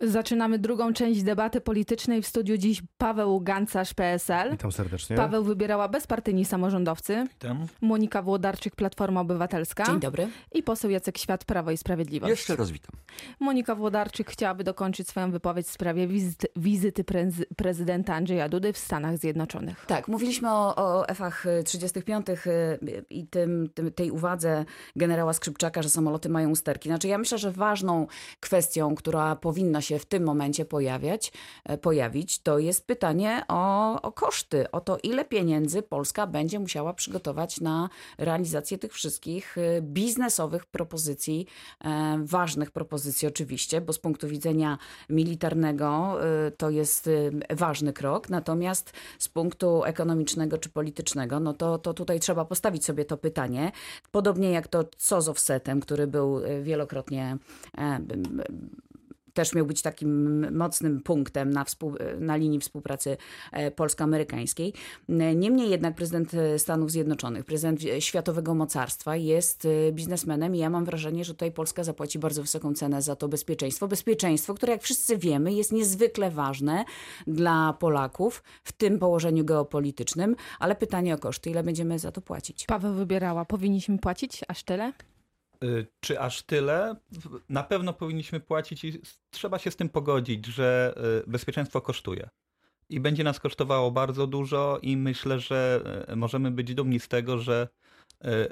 Zaczynamy drugą część debaty politycznej. W studiu dziś Paweł Gancarz, PSL. Witam serdecznie. Paweł wybierała bezpartyjni samorządowcy. Witam. Monika Włodarczyk, Platforma Obywatelska. Dzień dobry. I poseł Jacek Świat, Prawo i Sprawiedliwość. Jeszcze raz witam. Monika Włodarczyk chciałaby dokończyć swoją wypowiedź w sprawie wizyty, wizyty prezy, prezydenta Andrzeja Dudy w Stanach Zjednoczonych. Tak, mówiliśmy o, o F-ach 35 i tym, tym, tej uwadze generała Skrzypczaka, że samoloty mają usterki. Znaczy ja myślę, że ważną kwestią, która powinna się w tym momencie pojawiać, pojawić, to jest pytanie o, o koszty, o to ile pieniędzy Polska będzie musiała przygotować na realizację tych wszystkich biznesowych propozycji, ważnych propozycji oczywiście, bo z punktu widzenia militarnego to jest ważny krok, natomiast z punktu ekonomicznego czy politycznego, no to, to tutaj trzeba postawić sobie to pytanie. Podobnie jak to co z offsetem, który był wielokrotnie też miał być takim mocnym punktem na, współ, na linii współpracy polsko-amerykańskiej. Niemniej jednak prezydent Stanów Zjednoczonych, prezydent światowego mocarstwa jest biznesmenem i ja mam wrażenie, że tutaj Polska zapłaci bardzo wysoką cenę za to bezpieczeństwo. Bezpieczeństwo, które jak wszyscy wiemy jest niezwykle ważne dla Polaków w tym położeniu geopolitycznym, ale pytanie o koszty, ile będziemy za to płacić? Paweł wybierała, powinniśmy płacić aż tyle? Czy aż tyle? Na pewno powinniśmy płacić i trzeba się z tym pogodzić, że bezpieczeństwo kosztuje. I będzie nas kosztowało bardzo dużo, i myślę, że możemy być dumni z tego, że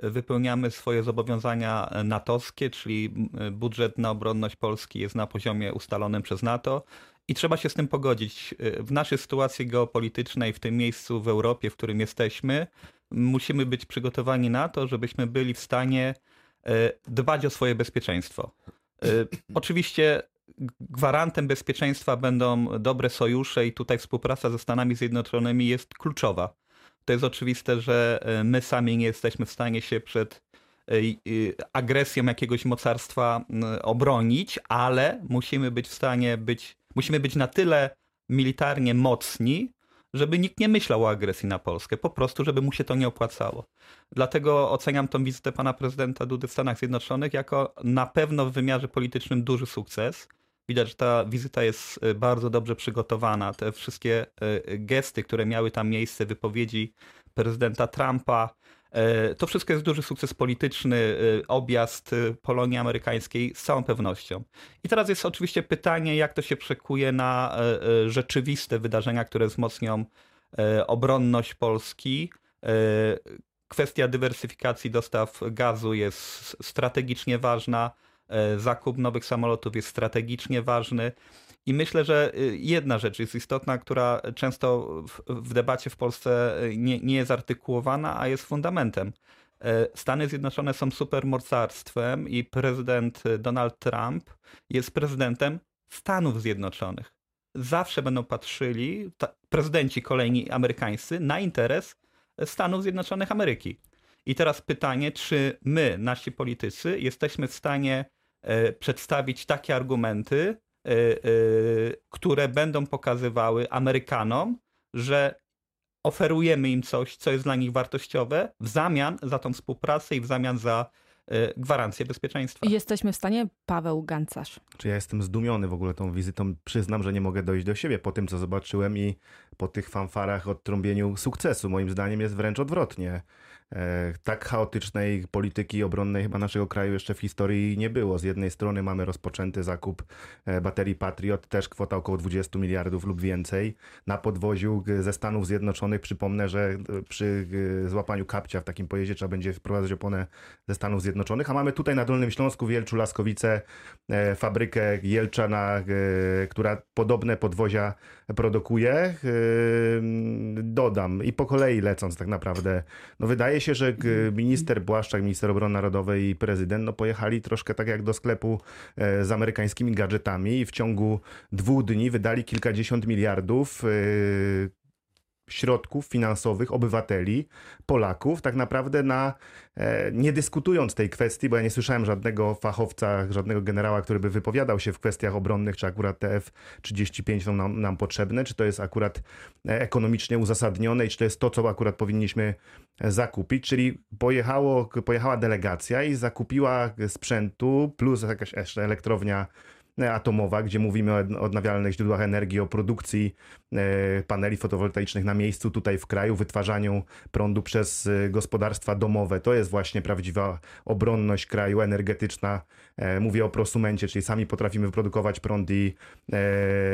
wypełniamy swoje zobowiązania natowskie, czyli budżet na obronność Polski jest na poziomie ustalonym przez NATO. I trzeba się z tym pogodzić. W naszej sytuacji geopolitycznej, w tym miejscu w Europie, w którym jesteśmy, musimy być przygotowani na to, żebyśmy byli w stanie dbać o swoje bezpieczeństwo. Oczywiście gwarantem bezpieczeństwa będą dobre sojusze i tutaj współpraca ze Stanami Zjednoczonymi jest kluczowa. To jest oczywiste, że my sami nie jesteśmy w stanie się przed agresją jakiegoś mocarstwa obronić, ale musimy być w stanie być, musimy być na tyle militarnie mocni, żeby nikt nie myślał o agresji na Polskę, po prostu, żeby mu się to nie opłacało. Dlatego oceniam tą wizytę pana prezydenta Dudy w Stanach Zjednoczonych jako na pewno w wymiarze politycznym duży sukces. Widać, że ta wizyta jest bardzo dobrze przygotowana. Te wszystkie gesty, które miały tam miejsce, wypowiedzi prezydenta Trumpa, to wszystko jest duży sukces polityczny, objazd Polonii amerykańskiej z całą pewnością. I teraz jest oczywiście pytanie, jak to się przekuje na rzeczywiste wydarzenia, które wzmocnią obronność Polski. Kwestia dywersyfikacji dostaw gazu jest strategicznie ważna. Zakup nowych samolotów jest strategicznie ważny. I myślę, że jedna rzecz jest istotna, która często w debacie w Polsce nie, nie jest artykułowana, a jest fundamentem. Stany Zjednoczone są supermocarstwem i prezydent Donald Trump jest prezydentem Stanów Zjednoczonych. Zawsze będą patrzyli prezydenci kolejni amerykańscy na interes Stanów Zjednoczonych Ameryki. I teraz pytanie, czy my, nasi politycy, jesteśmy w stanie przedstawić takie argumenty, które będą pokazywały Amerykanom, że oferujemy im coś, co jest dla nich wartościowe, w zamian za tą współpracę i w zamian za gwarancję bezpieczeństwa. Jesteśmy w stanie, Paweł Gancarz. Czy ja jestem zdumiony w ogóle tą wizytą? Przyznam, że nie mogę dojść do siebie po tym, co zobaczyłem i po tych fanfarach od trąbieniu sukcesu. Moim zdaniem jest wręcz odwrotnie. Tak chaotycznej polityki obronnej chyba naszego kraju jeszcze w historii nie było. Z jednej strony mamy rozpoczęty zakup baterii Patriot, też kwota około 20 miliardów lub więcej. Na podwoziu ze Stanów Zjednoczonych przypomnę, że przy złapaniu kapcia w takim pojeździe trzeba będzie wprowadzać oponę ze Stanów Zjednoczonych. A mamy tutaj na Dolnym Śląsku, Wielczu, Laskowice, fabrykę Jelczana, która podobne podwozia produkuje. Dodam i po kolei lecąc tak naprawdę, no wydaje się, że minister Błaszczak, minister obrony narodowej i prezydent no pojechali troszkę tak jak do sklepu z amerykańskimi gadżetami i w ciągu dwóch dni wydali kilkadziesiąt miliardów środków finansowych obywateli, Polaków, tak naprawdę na, nie dyskutując tej kwestii, bo ja nie słyszałem żadnego fachowca, żadnego generała, który by wypowiadał się w kwestiach obronnych, czy akurat te F-35 są nam, nam potrzebne, czy to jest akurat ekonomicznie uzasadnione i czy to jest to, co akurat powinniśmy zakupić, czyli pojechało, pojechała delegacja i zakupiła sprzętu, plus jakaś elektrownia atomowa, gdzie mówimy o odnawialnych źródłach energii, o produkcji paneli fotowoltaicznych na miejscu tutaj w kraju, wytwarzaniu prądu przez gospodarstwa domowe. To jest właśnie prawdziwa obronność kraju energetyczna. Mówię o prosumencie, czyli sami potrafimy wyprodukować prąd i,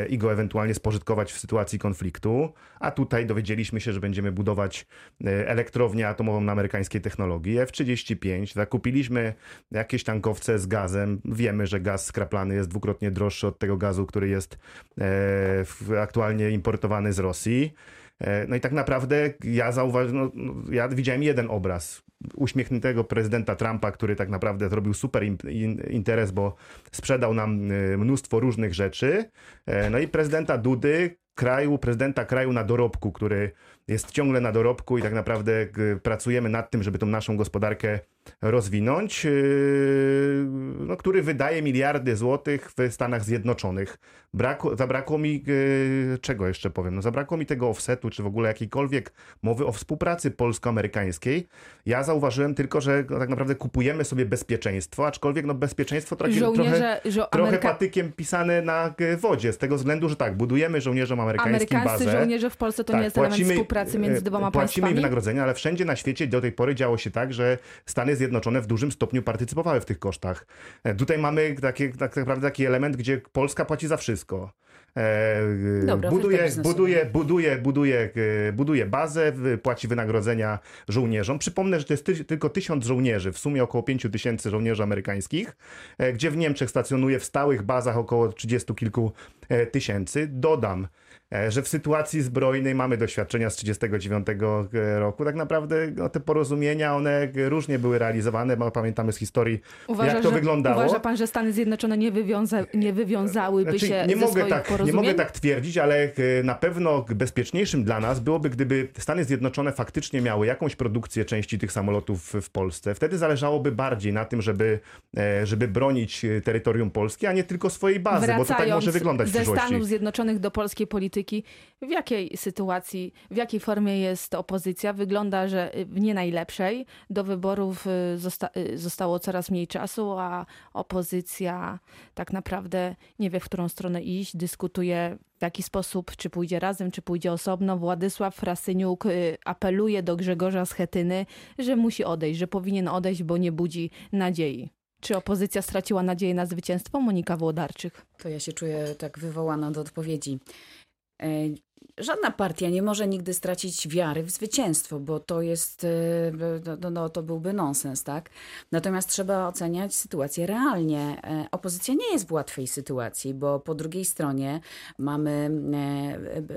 i go ewentualnie spożytkować w sytuacji konfliktu. A tutaj dowiedzieliśmy się, że będziemy budować elektrownię atomową na amerykańskiej technologii F-35. Zakupiliśmy jakieś tankowce z gazem. Wiemy, że gaz skraplany jest dwukrotnie droższy od tego gazu, który jest e, aktualnie importowany z Rosji. E, no i tak naprawdę ja zauważyłem, no, no, ja widziałem jeden obraz uśmiechniętego prezydenta Trumpa, który tak naprawdę zrobił super interes, bo sprzedał nam e, mnóstwo różnych rzeczy. No i prezydenta Dudy, kraju, prezydenta kraju na dorobku, który jest ciągle na dorobku i tak naprawdę pracujemy nad tym, żeby tą naszą gospodarkę rozwinąć, yy, no, który wydaje miliardy złotych w Stanach Zjednoczonych. Braku, zabrakło mi, yy, czego jeszcze powiem, no, zabrakło mi tego offsetu, czy w ogóle jakiejkolwiek mowy o współpracy polsko-amerykańskiej. Ja zauważyłem tylko, że no, tak naprawdę kupujemy sobie bezpieczeństwo, aczkolwiek no, bezpieczeństwo trochę, trochę, trochę patykiem pisane na wodzie, z tego względu, że tak, budujemy żołnierzom amerykańskim Amerykańscy bazę. żołnierze w Polsce to tak, nie jest płacimy, element współpracy między dwoma płacimy państwami? Płacimy wynagrodzenia, ale wszędzie na świecie do tej pory działo się tak, że Stany Zjednoczone w dużym stopniu partycypowały w tych kosztach. E, tutaj mamy taki, tak naprawdę taki element, gdzie Polska płaci za wszystko. E, Dobra, buduje, buduje, buduje, buduje, e, buduje bazę, płaci wynagrodzenia żołnierzom. Przypomnę, że to jest ty, tylko tysiąc żołnierzy, w sumie około pięciu tysięcy żołnierzy amerykańskich, gdzie w Niemczech stacjonuje w stałych bazach około trzydziestu kilku tysięcy. Dodam, E, że w sytuacji zbrojnej mamy doświadczenia z 1939 roku. Tak naprawdę no, te porozumienia, one różnie były realizowane, bo pamiętamy z historii, Uważa, jak to że, wyglądało. Uważa pan, że Stany Zjednoczone nie, wywiąza, nie wywiązałyby znaczy, się nie ze mogę tak, Nie mogę tak twierdzić, ale e, na pewno bezpieczniejszym dla nas byłoby, gdyby Stany Zjednoczone faktycznie miały jakąś produkcję części tych samolotów w Polsce. Wtedy zależałoby bardziej na tym, żeby, e, żeby bronić terytorium Polski, a nie tylko swojej bazy, Wracając bo to tak może wyglądać ze Stanów Zjednoczonych do polskiej polityki. W jakiej sytuacji, w jakiej formie jest opozycja? Wygląda, że w nie najlepszej. Do wyborów y, zosta y, zostało coraz mniej czasu, a opozycja tak naprawdę nie wie, w którą stronę iść, dyskutuje w jaki sposób, czy pójdzie razem, czy pójdzie osobno. Władysław Frasyniuk y, apeluje do Grzegorza Schetyny, że musi odejść, że powinien odejść, bo nie budzi nadziei. Czy opozycja straciła nadzieję na zwycięstwo? Monika Włodarczyk. To ja się czuję tak wywołana do odpowiedzi. E, żadna partia nie może nigdy stracić wiary w zwycięstwo, bo to jest, e, no, no, to byłby nonsens, tak? Natomiast trzeba oceniać sytuację realnie. E, opozycja nie jest w łatwej sytuacji, bo po drugiej stronie mamy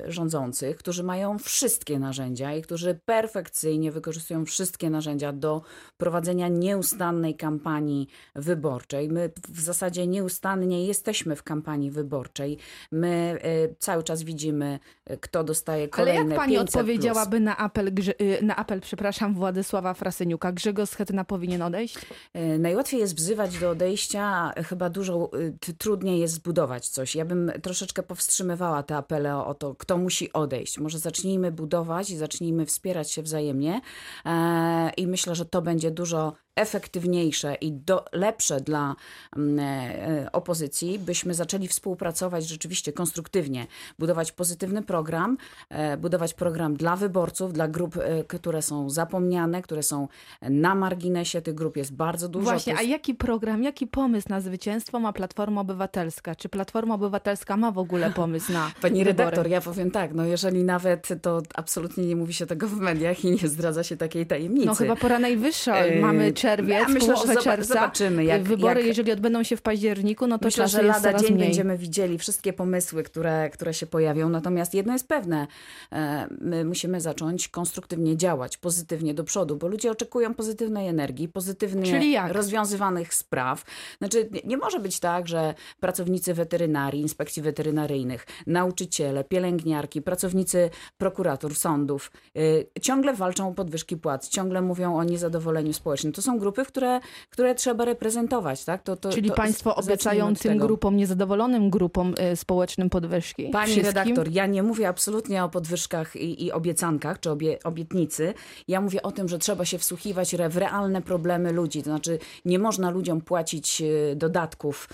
rządzących, którzy mają wszystkie narzędzia i którzy perfekcyjnie wykorzystują wszystkie narzędzia do prowadzenia nieustannej kampanii wyborczej. My w zasadzie nieustannie jesteśmy w kampanii wyborczej. My cały czas widzimy, e, kto dostaje kolejne Ale jak pani odpowiedziałaby plus. na apel, y, na apel przepraszam, Władysława Frasyniuka? Grzegorz Schetyna powinien odejść? E, najłatwiej jest wzywać do odejścia, chyba dużo y, trudniej jest zbudować coś. Ja bym troszeczkę powstrzymywała te apele o, o to, kto musi odejść. Może zacznijmy budować i zacznijmy wspierać się wzajemnie e, i myślę, że to będzie dużo efektywniejsze i do, lepsze dla mm, e, opozycji, byśmy zaczęli współpracować rzeczywiście konstruktywnie, budować pozytywny program, e, budować program dla wyborców, dla grup, e, które są zapomniane, które są na marginesie. Tych grup jest bardzo dużo. Właśnie, jest... a jaki program, jaki pomysł na zwycięstwo ma Platforma Obywatelska? Czy Platforma Obywatelska ma w ogóle pomysł na Pani wybory? redaktor, ja powiem tak, no jeżeli nawet to absolutnie nie mówi się tego w mediach i nie zdradza się takiej tajemnicy. No chyba pora najwyższa. Mamy czerwiec, ja myślę, że czerwca. Zobaczymy. Jak, Wybory, jak... jeżeli odbędą się w październiku, no to myślę, że lada dzień mniej. będziemy widzieli wszystkie pomysły, które, które się pojawią. Natomiast jedno jest pewne, e, my musimy zacząć konstruktywnie działać, pozytywnie do przodu, bo ludzie oczekują pozytywnej energii, pozytywnie rozwiązywanych spraw. Znaczy, nie, może być tak, że pracownicy weterynarii, inspekcji weterynaryjnych, nauczyciele, pielęgniarki, pracownicy prokuratur, sądów y, ciągle walczą o podwyżki płac, ciągle mówią o niezadowoleniu społecznym. To są grupy, które, które trzeba reprezentować. Tak? To, to, Czyli to państwo obiecają tym grupom, niezadowolonym grupom y, społecznym podwyżki? Pani Wszystkim? redaktor, ja nie mówię absolutnie o podwyżkach i, i obiecankach, czy obie, obietnicy. Ja mówię o tym, że trzeba się wsłuchiwać w realne problemy ludzi. To znaczy nie można ludziom płacić y, dodatków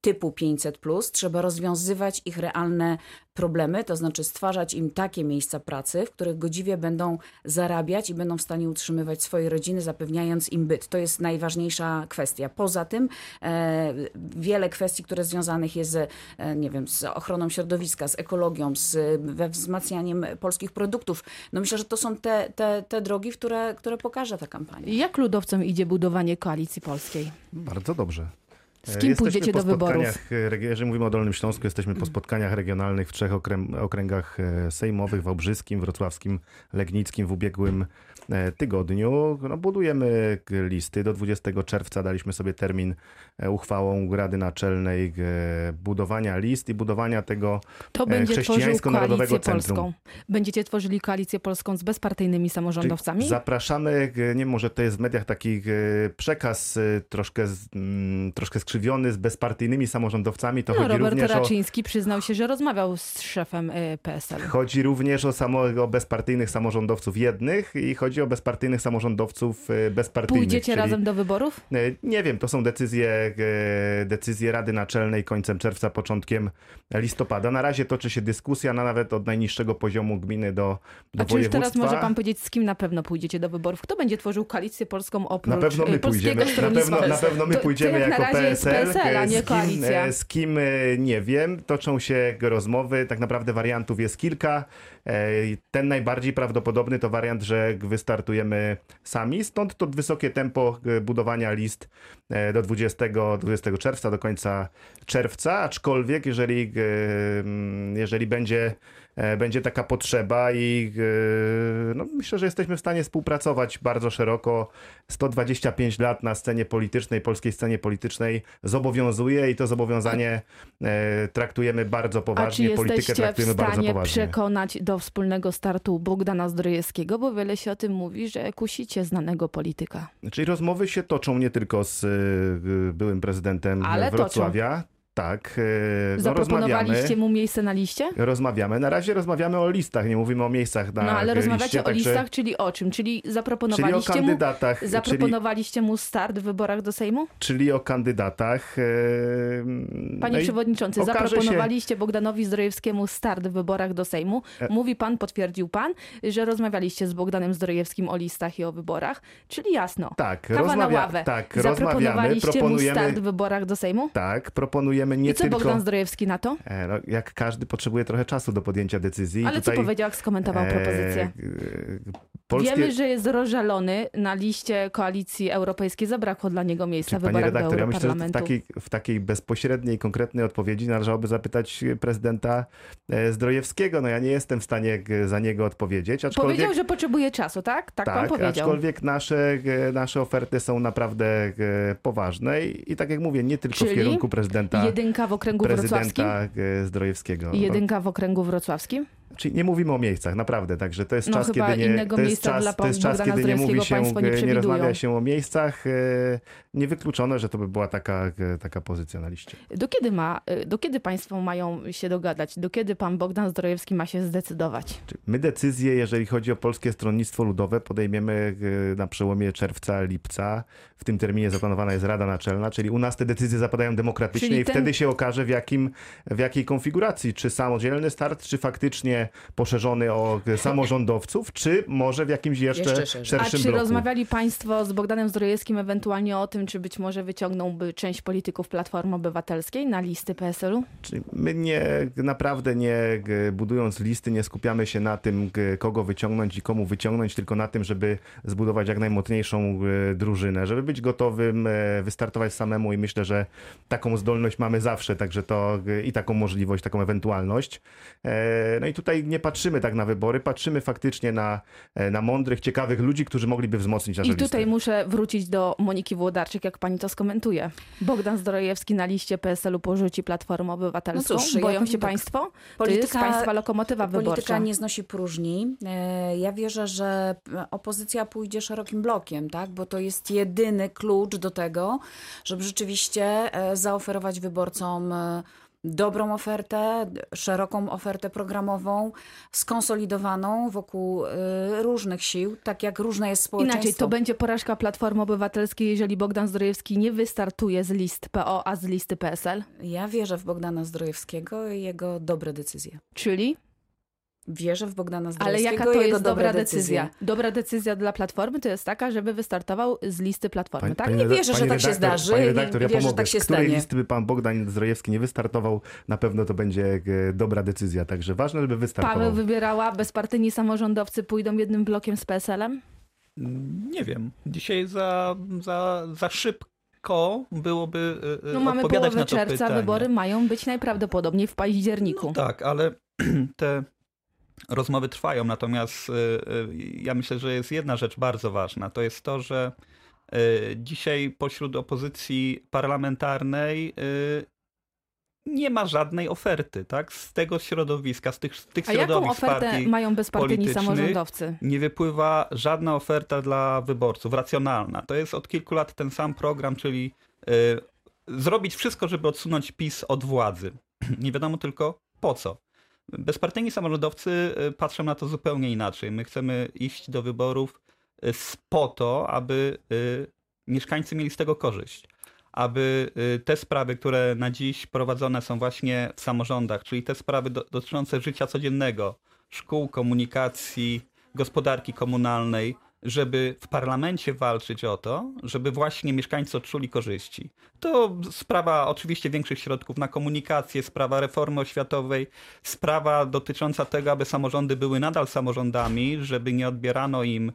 typu 500, trzeba rozwiązywać ich realne problemy, to znaczy stwarzać im takie miejsca pracy, w których godziwie będą zarabiać i będą w stanie utrzymywać swoje rodziny, zapewniając im byt. To jest najważniejsza kwestia. Poza tym e, wiele kwestii, które związanych jest z, e, nie wiem, z ochroną środowiska, z ekologią, z we wzmacnianiem polskich produktów. No myślę, że to są te, te, te drogi, które, które pokaże ta kampania. Jak ludowcom idzie budowanie koalicji polskiej? Bardzo dobrze. Z kim pójdziecie do wyborów? Jeżeli mówimy o Dolnym Śląsku, jesteśmy po spotkaniach regionalnych w trzech okręgach e, sejmowych, wałbrzyskim, wrocławskim, legnickim w ubiegłym E, tygodniu. No, budujemy listy. Do 20 czerwca daliśmy sobie termin e, uchwałą Rady Naczelnej e, budowania list i budowania tego to będzie chrześcijańsko-narodowego centrum. Polską. Będziecie tworzyli koalicję polską z bezpartyjnymi samorządowcami? Czyli zapraszamy, nie może to jest w mediach taki przekaz troszkę, mm, troszkę skrzywiony z bezpartyjnymi samorządowcami. To no, chodzi Robert również Raczyński o... przyznał się, że rozmawiał z szefem PSL. Chodzi również o, samo, o bezpartyjnych samorządowców jednych i chodzi chodzi o bezpartyjnych samorządowców e, bezpartyjnych. Pójdziecie czyli, razem do wyborów? E, nie wiem, to są decyzje, e, decyzje Rady Naczelnej końcem czerwca, początkiem listopada. Na razie toczy się dyskusja, na nawet od najniższego poziomu gminy do, do A czy już teraz może pan powiedzieć, z kim na pewno pójdziecie do wyborów? Kto będzie tworzył koalicję polską oprócz Na pewno my pójdziemy. Na pewno, na pewno my pójdziemy to, jako PSL. PSL a nie z, kim, z kim nie wiem. Toczą się rozmowy. Tak naprawdę wariantów jest kilka. Ten najbardziej prawdopodobny to wariant, że wystartujemy sami. Stąd to wysokie tempo e, budowania list e, do 20, 20 czerwca, do końca czerwca. Aczkolwiek, jeżeli, e, jeżeli będzie będzie taka potrzeba i e, no, myślę, że jesteśmy w stanie współpracować bardzo szeroko. 125 lat na scenie politycznej, polskiej scenie politycznej zobowiązuje i to zobowiązanie e, traktujemy bardzo poważnie. Politykę traktujemy bardzo poważnie. w stanie przekonać do wspólnego startu Bogdana Zdrojewskiego, bo wiele się o tym mówi, że kusicie znanego polityka. Czyli rozmowy się toczą nie tylko z byłym prezydentem Ale Wrocławia, toczą. Tak. E, no Zaproponowaliście mu miejsce na liście? Rozmawiamy. Na razie rozmawiamy o listach, nie mówimy o miejscach na No ale rozmawiacie liście, o także... listach, czyli o czym? Czyli zaproponowaliście czyli o kandydatach, mu, zaproponowaliście czyli... mu start w wyborach do Sejmu? Czyli o kandydatach. E, Panie no Przewodniczący, zaproponowaliście się... Bogdanowi Zdrojewskiemu start w wyborach do Sejmu. E- Mówi pan, potwierdził pan, że rozmawialiście z Bogdanem Zdrojewskim o listach i o wyborach, czyli jasno. Tak, Kawa rozmawia... na ławę. Tak, zaproponowaliście mu start w wyborach do Sejmu? Tak, proponujemy nie I co tylko... Bogdan Zdrojewski na to? E, no, jak każdy potrzebuje trochę czasu do podjęcia decyzji. Ale tutaj... co powiedział, jak skomentował e, propozycję? Polskie... Wiemy, że jest rozżalony na liście koalicji europejskiej. Zabrakło dla niego miejsca w wyborach redaktor, do ja myślę, że w takiej, w takiej bezpośredniej, konkretnej odpowiedzi należałoby zapytać prezydenta e, Zdrojewskiego. No ja nie jestem w stanie za niego odpowiedzieć. Aczkolwiek... Powiedział, że potrzebuje czasu, tak? Tak, tak powiedział. aczkolwiek nasze, nasze oferty są naprawdę poważne i, i tak jak mówię, nie tylko Czyli w kierunku prezydenta jedynka w okręgu prezydenta wrocławskim? Zdrojewskiego. Jedynka w okręgu wrocławskim? Czyli nie mówimy o miejscach, naprawdę, także to jest no, czas, kiedy nie, to jest czas, to jest czas, kiedy nie mówi się, nie, nie rozmawia się o miejscach. E, niewykluczone, że to by była taka, e, taka pozycja na liście. Do kiedy, ma, e, do kiedy państwo mają się dogadać? Do kiedy pan Bogdan Zdrojewski ma się zdecydować? My decyzje, jeżeli chodzi o Polskie Stronnictwo Ludowe, podejmiemy na przełomie czerwca, lipca. W tym terminie zaplanowana jest Rada Naczelna, czyli u nas te decyzje zapadają demokratycznie czyli i ten... wtedy się okaże w, jakim, w jakiej konfiguracji. Czy samodzielny start, czy faktycznie poszerzony o samorządowców, czy może w jakimś jeszcze, jeszcze szerszym A czy bloku. rozmawiali państwo z Bogdanem Zdrojewskim ewentualnie o tym, czy być może wyciągnąłby część polityków Platformy Obywatelskiej na listy PSL-u? My nie, naprawdę nie budując listy, nie skupiamy się na tym, kogo wyciągnąć i komu wyciągnąć, tylko na tym, żeby zbudować jak najmocniejszą drużynę, żeby być gotowym, e, wystartować samemu i myślę, że taką zdolność mamy zawsze, także to i taką możliwość, taką ewentualność. E, no i tutaj tutaj nie patrzymy tak na wybory, patrzymy faktycznie na, e, na mądrych, ciekawych ludzi, którzy mogliby wzmocnić nasze I tutaj listy. muszę wrócić do Moniki Włodarczyk, jak pani to skomentuje. Bogdan Zdrojewski na liście PSL-u porzuci Platformę Obywatelską. No cóż, Boją ja się tak. państwo? Polityka, to jest państwa lokomotywa wyborcza. Polityka nie znosi próżni. E, ja wierzę, że opozycja pójdzie szerokim blokiem, tak? bo to jest jedyny klucz do tego, żeby rzeczywiście e, zaoferować wyborcom dobrą ofertę, szeroką ofertę programową, skonsolidowaną wokół y, różnych sił, tak jak różne jest społeczeństwo. Inaczej, to będzie porażka Platformy Obywatelskiej, jeżeli Bogdan Zdrojewski nie wystartuje z list PO, a z listy PSL? Ja wierzę w Bogdana Zdrojewskiego i jego dobre decyzje. Czyli? Wierzę w Bogdana Ale Zdrojewskiego jaka to jest dobra decyzja? decyzje. Dobra decyzja dla Platformy to jest taka, żeby wystartował z listy Platformy, Pani- tak? pani Nie wierzę, że tak się zdarzy Pani redaktor, ja wierzę, że pomogę. tak się Z której stanie. listy by pan Bogdan Zdrojewski nie wystartował, na pewno to będzie e, dobra decyzja. Także ważne, żeby wystartował. Paweł wybierała, bezpartyjni samorządowcy pójdą jednym blokiem z PSL-em? Nie wiem. Dzisiaj za, za, za szybko byłoby y, y, No mamy odpowiadać połowę na to czerwca, pytanie. wybory mają być najprawdopodobniej w październiku. No tak, ale te rozmowy trwają, natomiast y, y, ja myślę, że jest jedna rzecz bardzo ważna. To jest to, że y, dzisiaj pośród opozycji parlamentarnej nie ma żadnej oferty, tak? Z tego środowiska, z tych, z tych A jaką środowisk ofertę partii mają bezpartyjni samorządowcy? nie wypływa żadna oferta dla wyborców, racjonalna. To jest od kilku lat ten sam program, czyli y, zrobić wszystko, żeby odsunąć PiS od władzy. Nie wiadomo tylko po co. Bezpartyjni samorządowcy y, patrzą na to zupełnie inaczej. My chcemy iść do wyborów y, po to, aby y, mieszkańcy mieli z tego korzyść. Aby te sprawy, które na dziś prowadzone są właśnie w samorządach, czyli te sprawy do, dotyczące życia codziennego, szkół, komunikacji, gospodarki komunalnej, żeby w parlamencie walczyć o to, żeby właśnie mieszkańcy odczuli korzyści. To sprawa oczywiście większych środków na komunikację, sprawa reformy oświatowej, sprawa dotycząca tego, aby samorządy były nadal samorządami, żeby nie odbierano im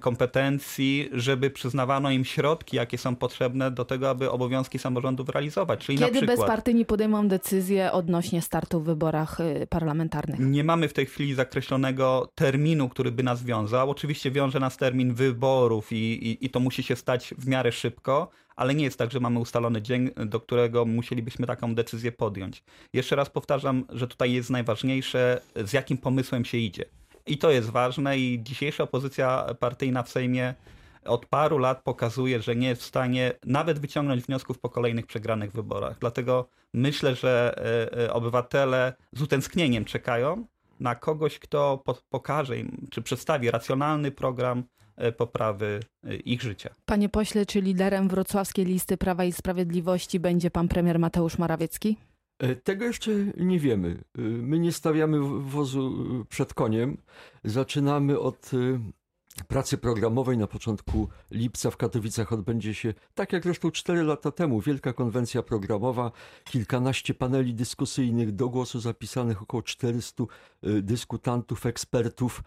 kompetencji, żeby przyznawano im środki, jakie są potrzebne do tego, aby obowiązki samorządów realizować. Czyli na Kiedy przykład... bezpartyjni podejmą decyzję odnośnie startu w wyborach y, parlamentarnych? Nie mamy w tej chwili zakreślonego terminu, który by nas wiązał. Oczywiście wiąże nas termin wyborów i, i, i to musi się stać w miarę szybko, ale nie jest tak, że mamy ustalony dzień, do którego musielibyśmy taką decyzję podjąć. Jeszcze raz powtarzam, że tutaj jest najważniejsze, z jakim pomysłem się idzie. I to jest ważne i dzisiejsza opozycja partyjna w Sejmie od paru lat pokazuje, że nie jest w stanie nawet wyciągnąć wniosków po kolejnych przegranych wyborach. Dlatego myślę, że e, e, obywatele z utęsknieniem czekają na kogoś, kto po- pokaże im, czy przedstawi racjonalny program e, poprawy ich życia. Panie pośle, czy liderem wrocławskiej listy Prawa i Sprawiedliwości będzie pan premier Mateusz Morawiecki? E, Tego jeszcze nie wiemy. E, My nie stawiamy wozu e, przed koniem. Zaczynamy od pracy programowej. Na początku lipca w Katowicach odbędzie się, tak jak zresztą 4 lata temu, wielka konwencja programowa, kilkanaście paneli dyskusyjnych, do głosu zapisanych około 400 e, dyskutantów, ekspertów.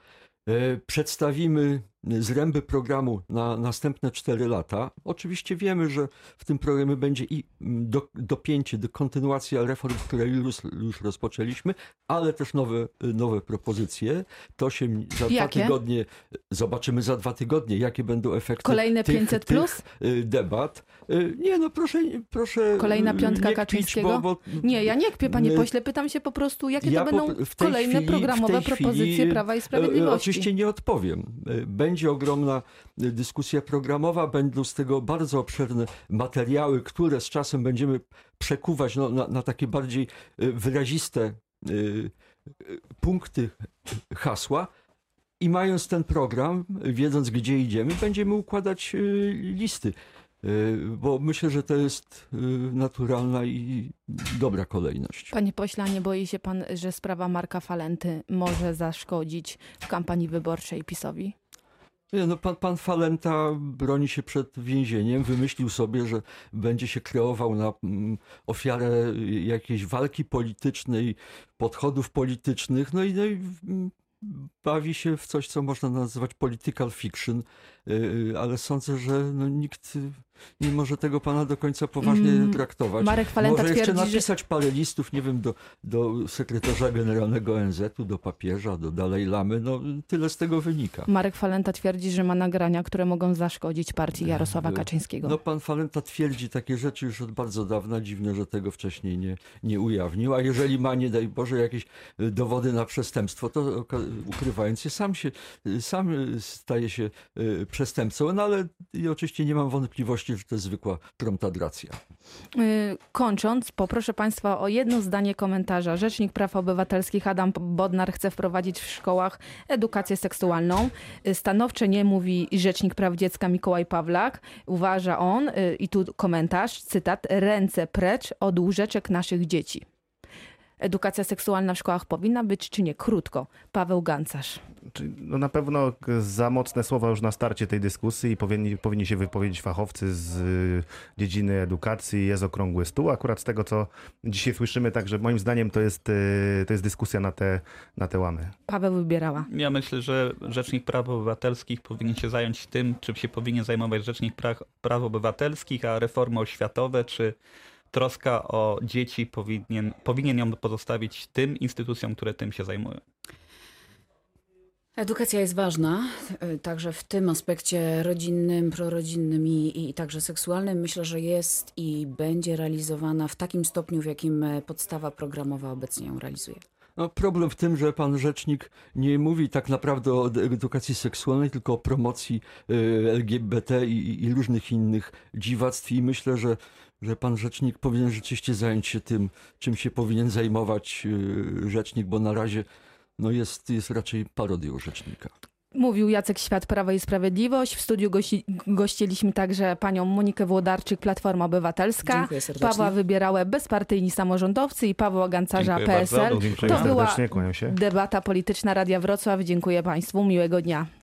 Przedstawimy zręby programu na następne 4 lata. Oczywiście wiemy, że w tym programie będzie i mm, do, dopięcie, do kontynuacja reform, które już, już rozpoczęliśmy, ale też nowe, nowe propozycje. To się za dwa Jakie? tygodnie, zobaczymy za dwa tygodnie, jakie będą efekty Kolejne tych, 500 tych plus? y, debat. Y, Nie no, proszę, proszę Kolejna y, piątka nie kpić, Kaczyńskiego? Bo, bo Nie, ja nie kpię, panie pośle, pytam się po prostu, jakie Ja to po- będą kolejne chwili- programowe tej chwili, propozycje Prawa i Sprawiedliwości. Oczywiście nie odpowiem. E, Będzie ogromna dyskusja programowa, będą z tego bardzo obszerne materiały, które z czasem będziemy przekuwać no, na, na takie bardziej e, wyraziste e, e, punkty hasła. I mając ten program, wiedząc gdzie idziemy, będziemy układać listy. Bo myślę, że to jest naturalna i dobra kolejność. Panie pośle, nie boi się pan, że sprawa Marka Falenty może zaszkodzić w kampanii wyborczej PiSowi? Nie, no pan, pan Falenta broni się przed więzieniem, wymyślił sobie, że będzie się kreował na mm, ofiarę jakiejś walki politycznej, podchodów politycznych, no i, no i mm, bawi się w coś, co można nazwać political fiction, yy, ale sądzę, że no, nikt nie może tego pana do końca poważnie Mm, traktować. Marek Falenta Może jeszcze twierdzi, że napisać parę listów, nie wiem, do, do sekretarza generalnego ONZ-u, do papieża, do Dalej Lamy, no tyle z tego wynika. Marek Falenta twierdzi, że ma nagrania, które mogą zaszkodzić partii Jarosława Kaczyńskiego. No pan Falenta twierdzi takie rzeczy już od bardzo dawna. Dziwne, że tego wcześniej nie, nie ujawnił. A jeżeli ma, nie daj Boże, jakieś y, dowody na przestępstwo, to ukrywając je, sam się, sam staje się przestępcą. No ale i oczywiście nie mam wątpliwości, że to jest zwykła tromtadracja. Y, Kończąc, poproszę Państwa o jedno zdanie komentarza. Rzecznik Praw Obywatelskich Adam Bodnar chce wprowadzić w szkołach edukację seksualną. Y, Stanowcze nie mówi Rzecznik Praw Dziecka Mikołaj Pawlak. Uważa on, y, i tu komentarz, cytat, ręce precz od łóżeczek naszych dzieci. Edukacja seksualna w szkołach powinna być czy nie? Krótko. Paweł Gancarz. No na pewno za mocne słowa już na starcie tej dyskusji i powinni, powinni się wypowiedzieć fachowcy z y, dziedziny edukacji. Jest okrągły stół. Akurat z tego, co dzisiaj słyszymy, także moim zdaniem to jest, y, to jest dyskusja na te, na te łamy. Paweł wybierała. Ja myślę, że Rzecznik Praw Obywatelskich powinien się zająć tym, czym się powinien zajmować Rzecznik Praw, Praw Obywatelskich, a reformy oświatowe czy troska o dzieci powinien, powinien ją pozostawić tym instytucjom, które tym się zajmują. Edukacja jest ważna, y, także w tym aspekcie rodzinnym, prorodzinnym i, i także seksualnym. Myślę, że jest i będzie realizowana w takim stopniu, w jakim e, podstawa programowa obecnie ją realizuje. No, problem w tym, że pan rzecznik nie mówi tak naprawdę o edukacji seksualnej, tylko o promocji y, LGBT i, i różnych innych dziwactw i myślę, że, że pan rzecznik powinien rzeczywiście zająć się tym, czym się powinien zajmować y, rzecznik, bo na razie no jest, jest raczej parodią rzecznika. Mówił Jacek Świat, Prawo i Sprawiedliwość. W studiu gości, gościliśmy także panią Monikę Włodarczyk, Platforma Obywatelska. Dziękuję serdecznie. Pawła Wybierałę, bezpartyjni samorządowcy i Pawła Gancarza, Dziękuję bardzo. PSL. Dziękuję To była debata polityczna Radia Wrocław. Dziękuję państwu, miłego dnia.